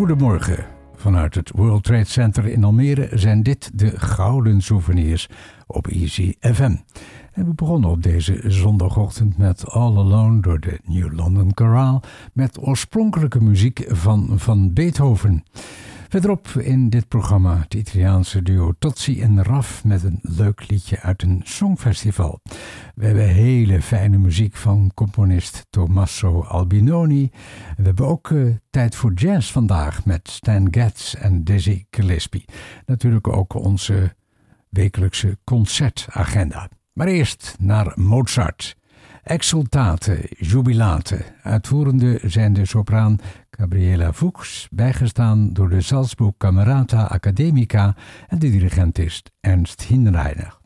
Goedemorgen. Vanuit het World Trade Center in Almere zijn dit de gouden souvenirs op Easy FM. We begonnen op deze zondagochtend met All Alone door de New London Chorale met oorspronkelijke muziek van Van Beethoven. Verderop in dit programma het Italiaanse duo Tozzi en Raf met een leuk liedje uit een songfestival. We hebben hele fijne muziek van componist Tommaso Albinoni. We hebben ook uh, tijd voor jazz vandaag met Stan Getz en Dizzy Gillespie. Natuurlijk ook onze wekelijkse concertagenda. Maar eerst naar Mozart. Exultate, jubilate. Uitvoerende zijn de sopraan Gabriela Fuchs, bijgestaan door de Salzburg Camerata Academica en de dirigent is Ernst Hinreiner.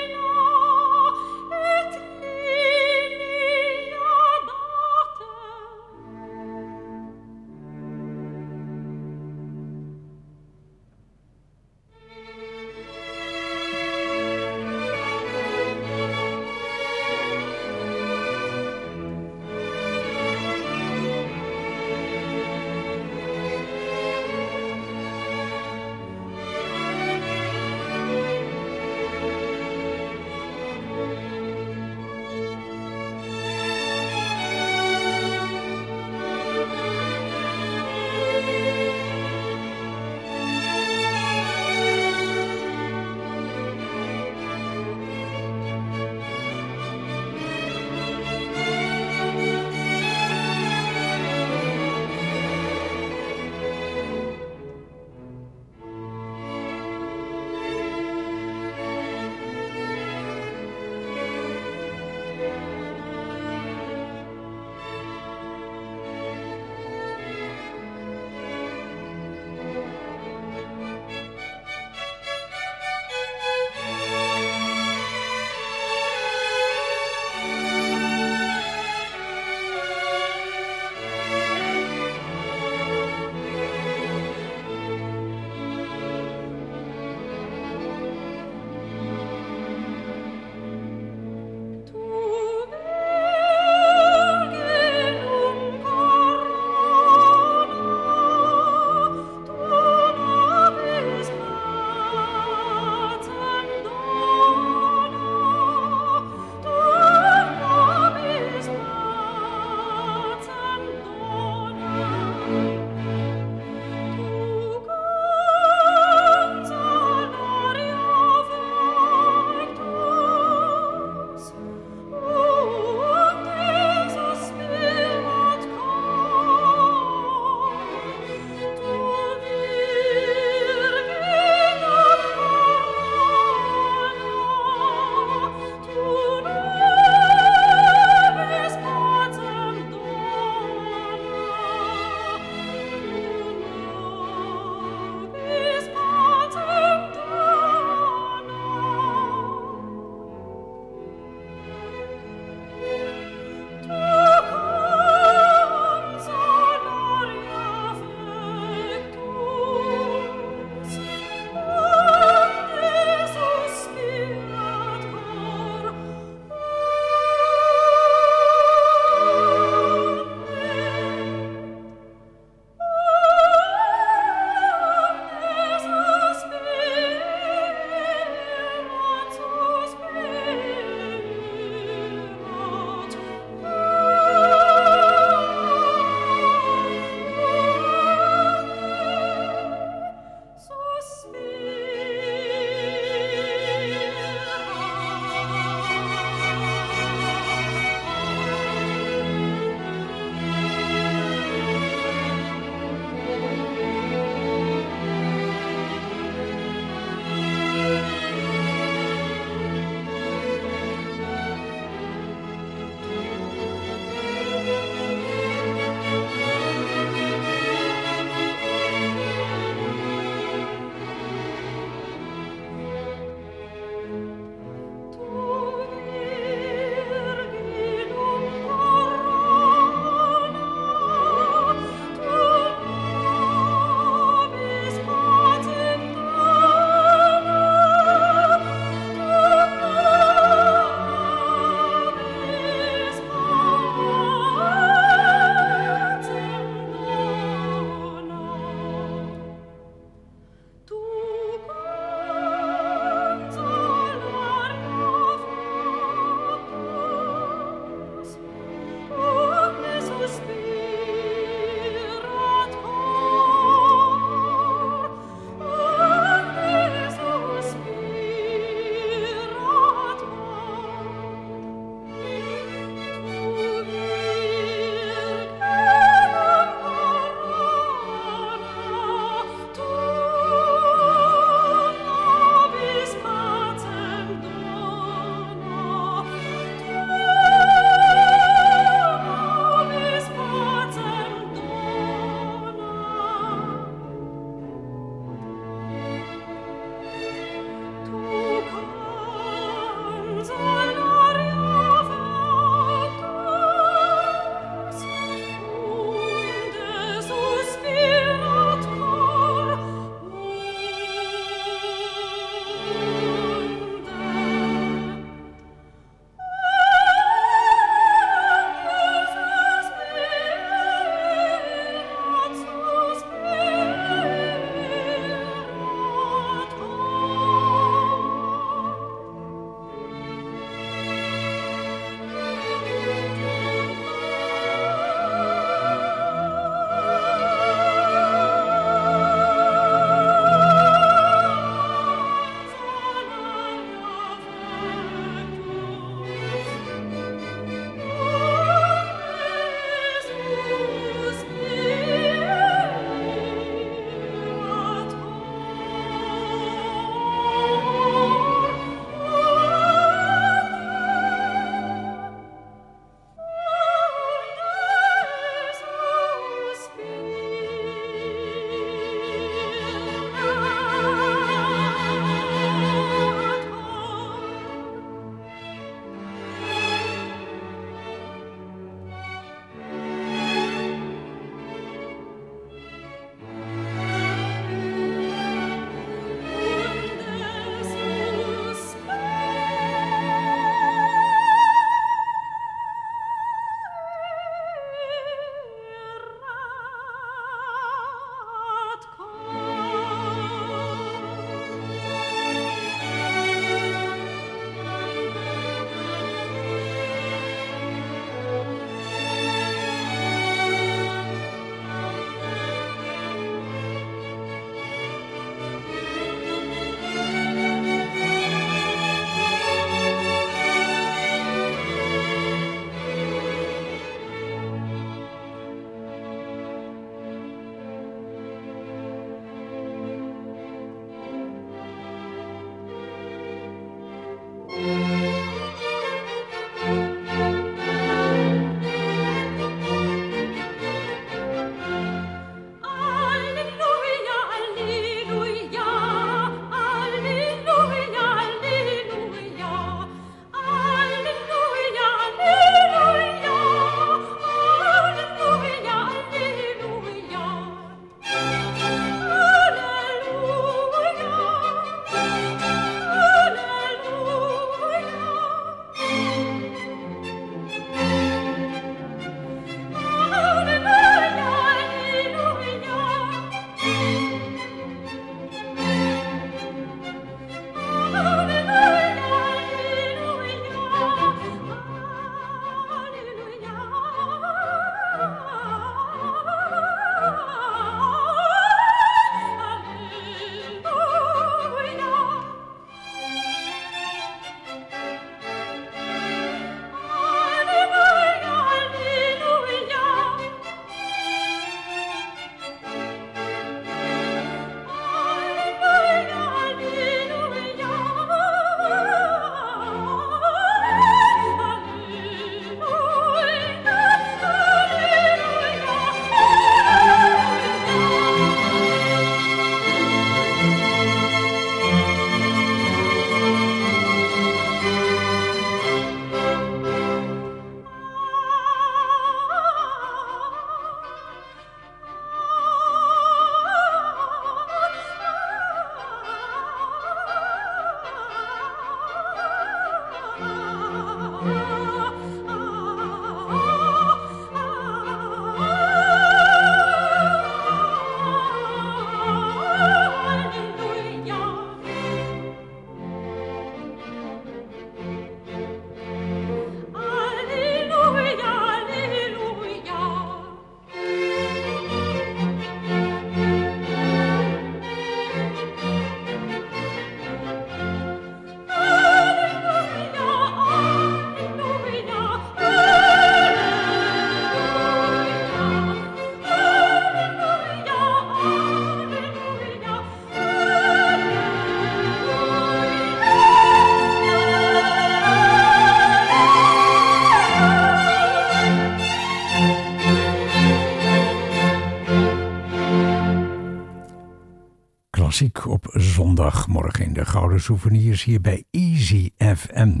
Zondagmorgen in de Gouden Souvenirs hier bij Easy FM.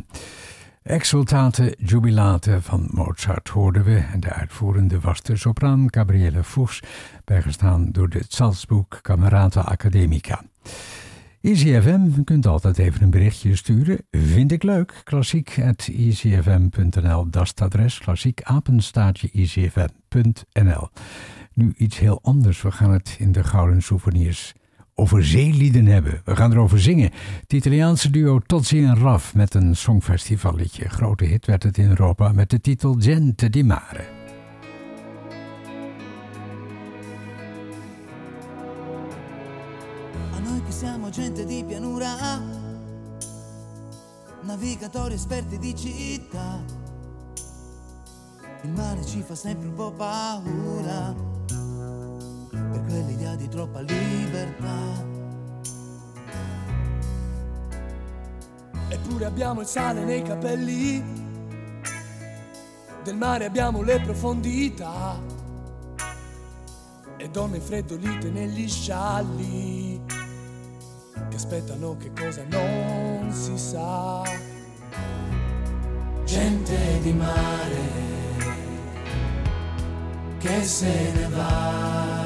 Exultate Jubilate van Mozart hoorden we en de uitvoerende was de sopraan Gabriele Fuchs, bijgestaan door de Salzburg Camerata Academica. Easy FM, kunt altijd even een berichtje sturen. Vind ik leuk. Klassiek at easyfm.nl, dat is het adres. Klassiek apenstaatje easyfm.nl. Nu iets heel anders. We gaan het in de Gouden Souvenirs over zeelieden hebben. We gaan erover zingen. Het Italiaanse duo Tozzi en Raf met een songfestivalletje. Grote hit werd het in Europa met de titel Gente di Mare. A noi che siamo gente di pianura, navigatori esperti di città, il mare ci fa sempre un po' paura per quell'idea di troppa libertà. Eppure abbiamo il sale nei capelli, del mare abbiamo le profondità e donne freddolite negli scialli che aspettano che cosa non si sa. Gente di mare che se ne va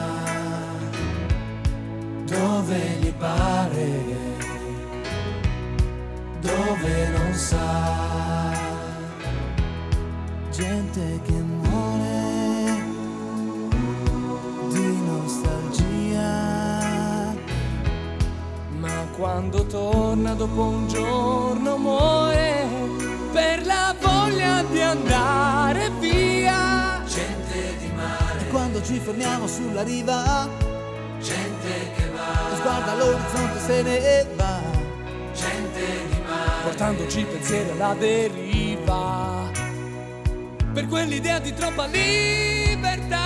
dove gli pare, dove non sa. Gente che muore di nostalgia. Ma quando torna dopo un giorno muore per la voglia di andare via. Gente di mare. E quando ci fermiamo sulla riva. Gente che guarda l'orizzonte se ne va. Gente di mare. Portandoci pensieri alla deriva. Per quell'idea di troppa libertà.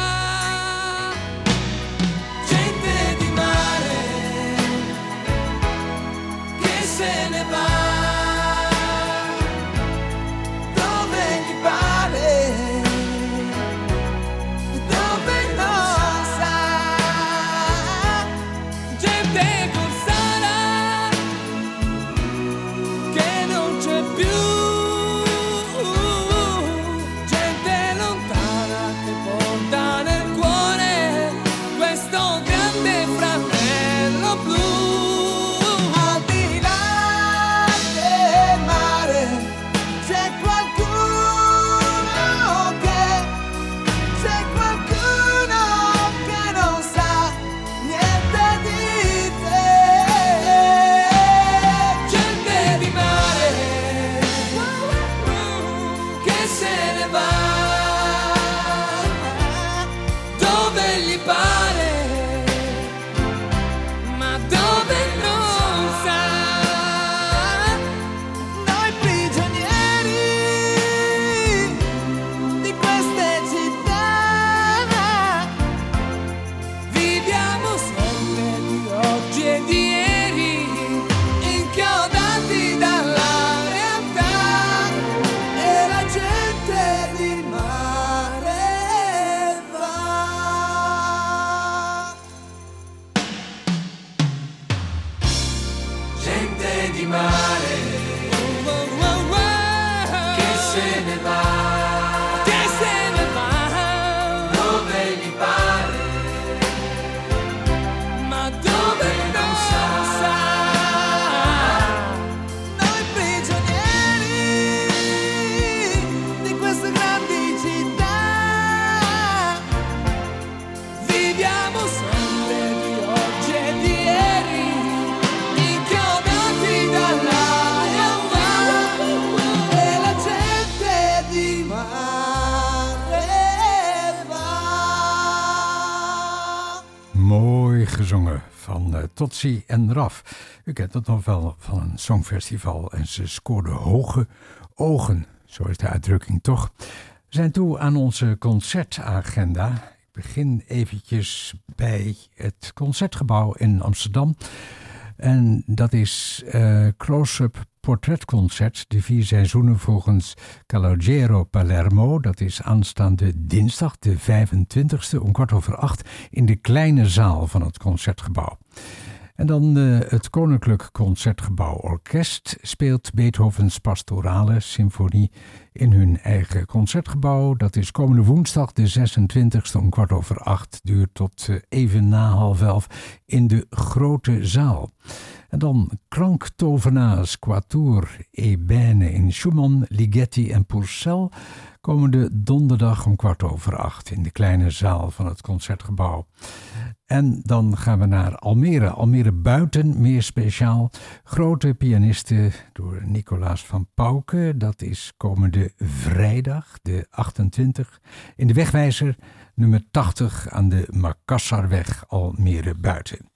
sin and. Totsi en Raf. U kent het nog wel van een songfestival en ze scoorden hoge ogen. Zo is de uitdrukking toch. We zijn toe aan onze concertagenda. Ik begin eventjes bij het Concertgebouw in Amsterdam. En dat is uh, Close-up portretconcert, de vier seizoenen volgens Calogero Palermo. Dat is aanstaande dinsdag, de 25e, om kwart over acht, in de kleine zaal van het Concertgebouw. En dan uh, het Koninklijk Concertgebouw Orkest speelt Beethovens Pastorale Symfonie in hun eigen concertgebouw. Dat is komende woensdag de 26e om kwart over acht. Duurt tot uh, even na half elf in de grote zaal. En dan klanktovenaars Quatuor e Bene in Schumann, Ligeti en Purcell komende donderdag om kwart over acht in de kleine zaal van het concertgebouw. En dan gaan we naar Almere. Almere buiten, meer speciaal. Grote pianisten door Nicolaas van Pauken. Dat is komende vrijdag, de 28, in de wegwijzer nummer 80 aan de Makassarweg Almere buiten.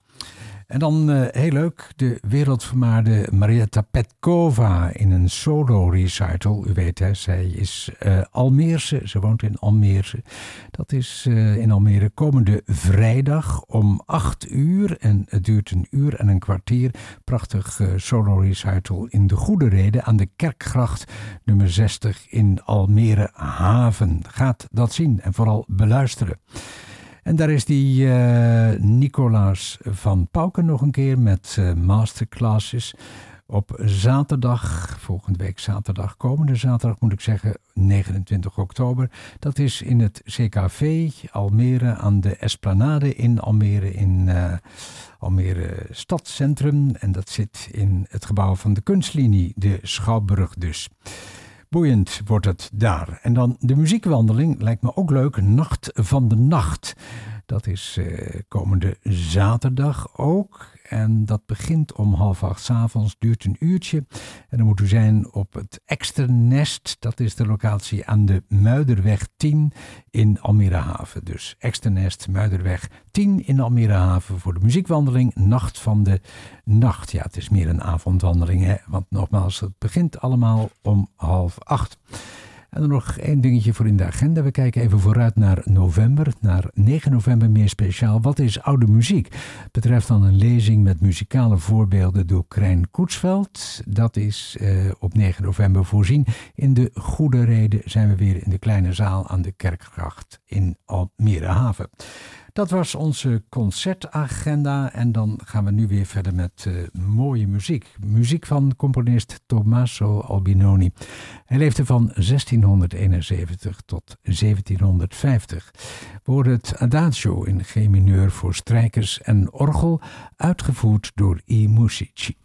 En dan uh, heel leuk, de wereldvermaarde Marietta Petkova in een solo recital. U weet hè, zij is uh, Almeerse, ze woont in Almeerse. Dat is uh, in Almere komende vrijdag om 8 uur. En het duurt een uur en een kwartier. Prachtig solo recital in de Goede Reden aan de Kerkgracht nummer 60 in Almere Haven. Gaat dat zien en vooral beluisteren. En daar is die uh, Nicolaas van Pauken nog een keer met uh, masterclasses. Op zaterdag, volgende week zaterdag, komende zaterdag moet ik zeggen, 29 oktober. Dat is in het CKV Almere aan de Esplanade in Almere, in uh, Almere Stadscentrum. En dat zit in het gebouw van de kunstlinie, de Schouwburg dus. Boeiend wordt het daar. En dan de muziekwandeling lijkt me ook leuk. Nacht van de Nacht. Dat is uh, komende zaterdag ook. En dat begint om half acht s avonds, duurt een uurtje. En dan moet u zijn op het Externest. Dat is de locatie aan de Muiderweg 10 in Almere Haven. Dus Externest, Muiderweg 10 in Almere Haven voor de muziekwandeling Nacht van de Nacht. Ja, het is meer een avondwandeling, hè? want nogmaals, het begint allemaal om half acht. En dan nog één dingetje voor in de agenda. We kijken even vooruit naar november, naar 9 november meer speciaal. Wat is oude muziek? Betreft dan een lezing met muzikale voorbeelden door Krijn Koetsveld. Dat is uh, op 9 november voorzien. In de Goede Reden zijn we weer in de kleine zaal aan de Kerkgracht in Almere Haven. Dat was onze concertagenda en dan gaan we nu weer verder met uh, mooie muziek. Muziek van componist Tommaso Albinoni. Hij leefde van 1671 tot 1750. We horen het Adagio in G mineur voor strijkers en orgel, uitgevoerd door I Musici.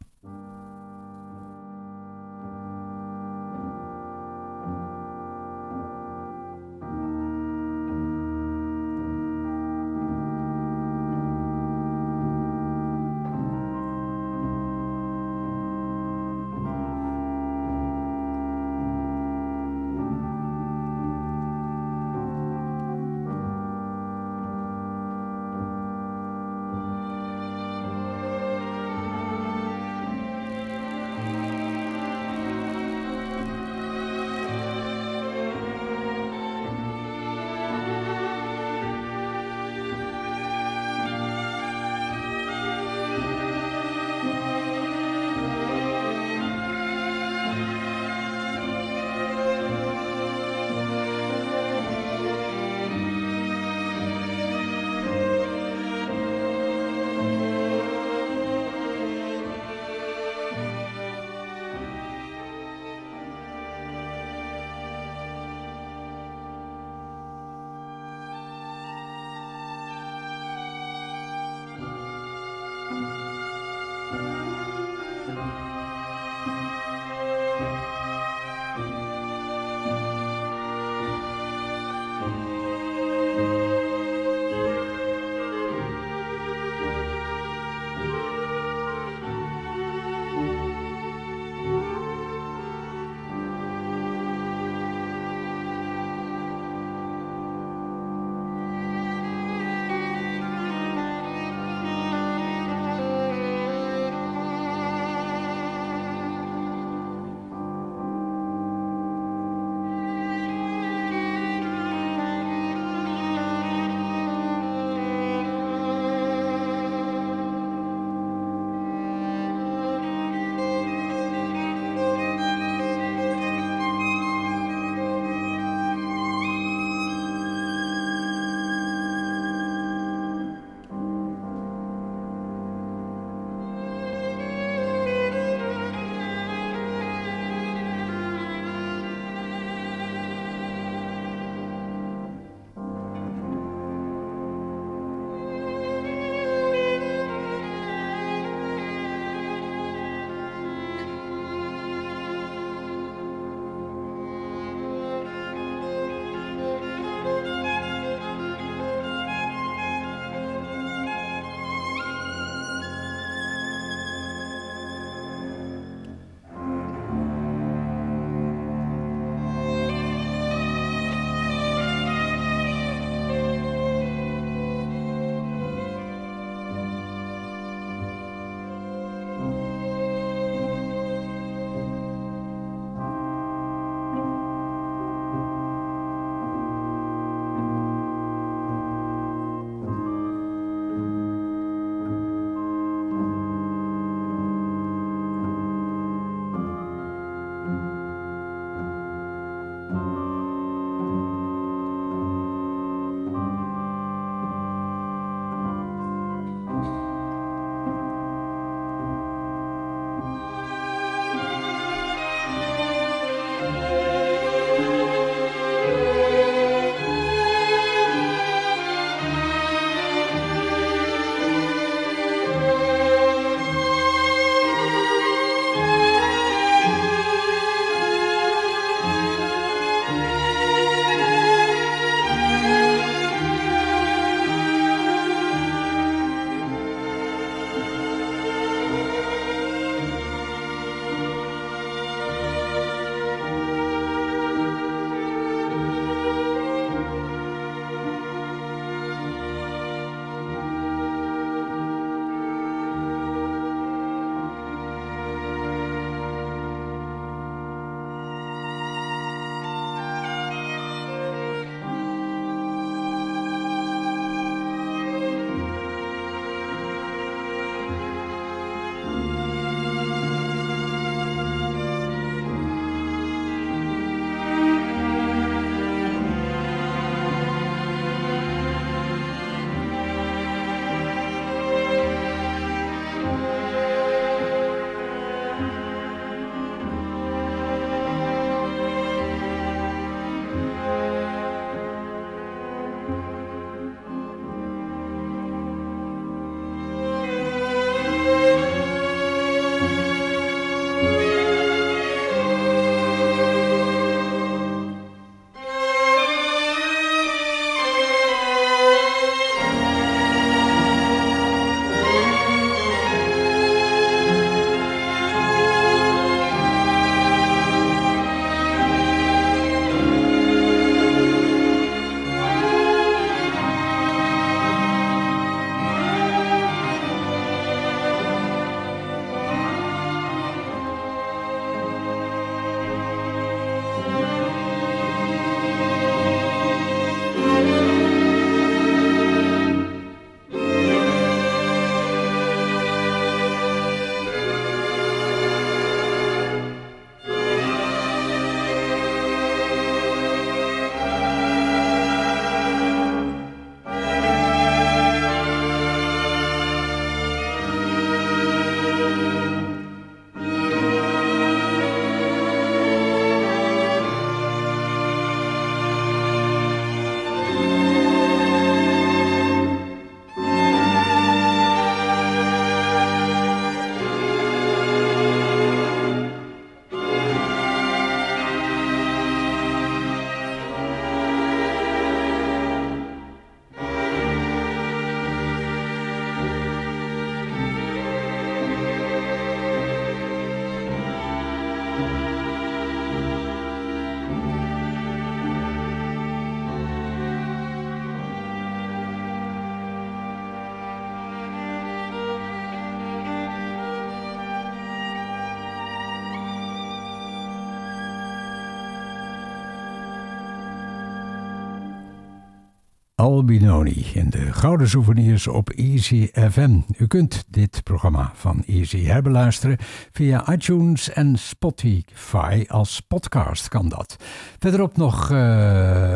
Albinoni in de Gouden Souvenirs op Easy FM. U kunt dit programma van Easy herbeluisteren via iTunes en Spotify. Als podcast kan dat. Verderop nog uh,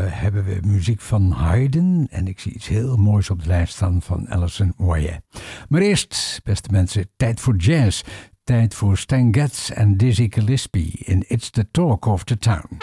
hebben we muziek van Haydn en ik zie iets heel moois op de lijst staan van Alison Moyet. Maar eerst, beste mensen, tijd voor jazz. Tijd voor Stan Getz en Dizzy Gillespie in It's the Talk of the Town.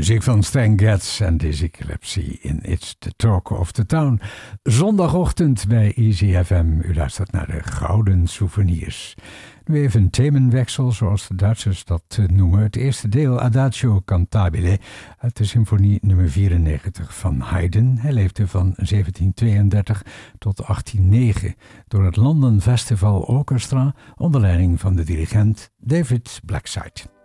Muziek van Stan Getz en Dizzy in It's the Talk of the Town. Zondagochtend bij Easy FM. U luistert naar de Gouden Souvenirs. Nu even een themenwechsel, zoals de Duitsers dat noemen. Het eerste deel Adagio Cantabile uit de symfonie nummer 94 van Haydn. Hij leefde van 1732 tot 1809 door het London Festival Orchestra onder leiding van de dirigent David Blackside.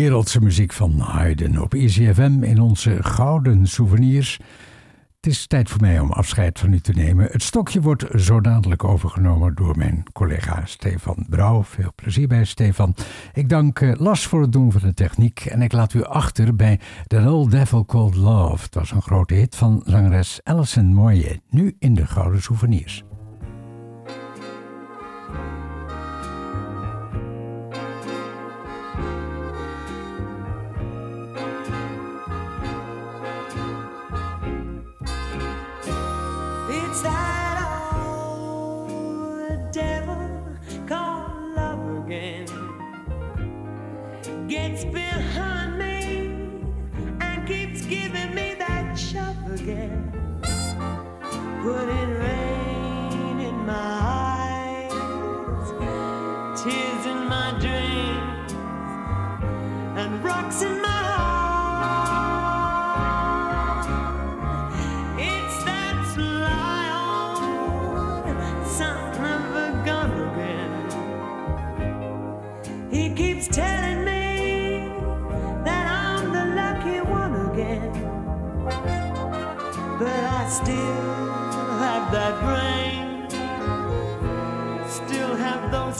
Wereldse muziek van Haydn op EasyFM in onze gouden souvenirs. Het is tijd voor mij om afscheid van u te nemen. Het stokje wordt zo dadelijk overgenomen door mijn collega Stefan Brouw. Veel plezier bij Stefan. Ik dank uh, Las voor het doen van de techniek en ik laat u achter bij The Old Devil Called Love. Het was een grote hit van zangeres Alison Moye, nu in de gouden souvenirs.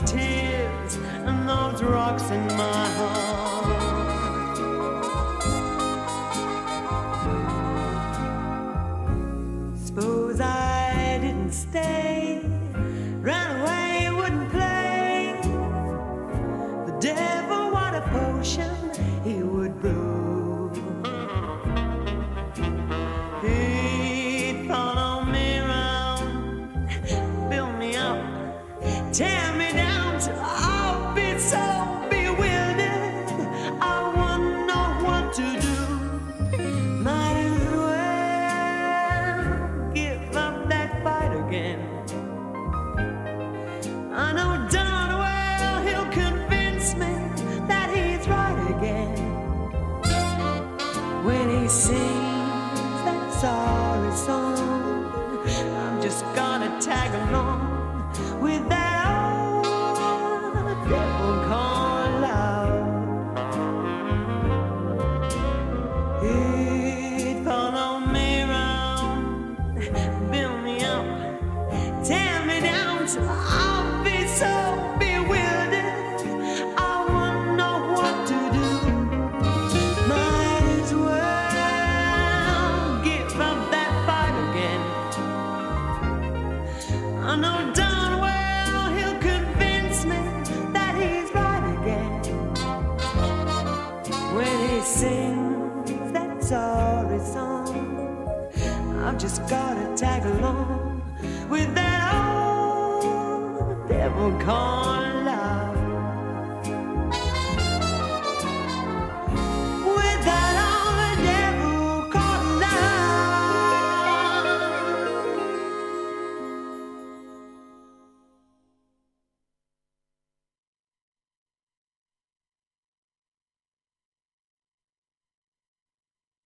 tears and those rocks in my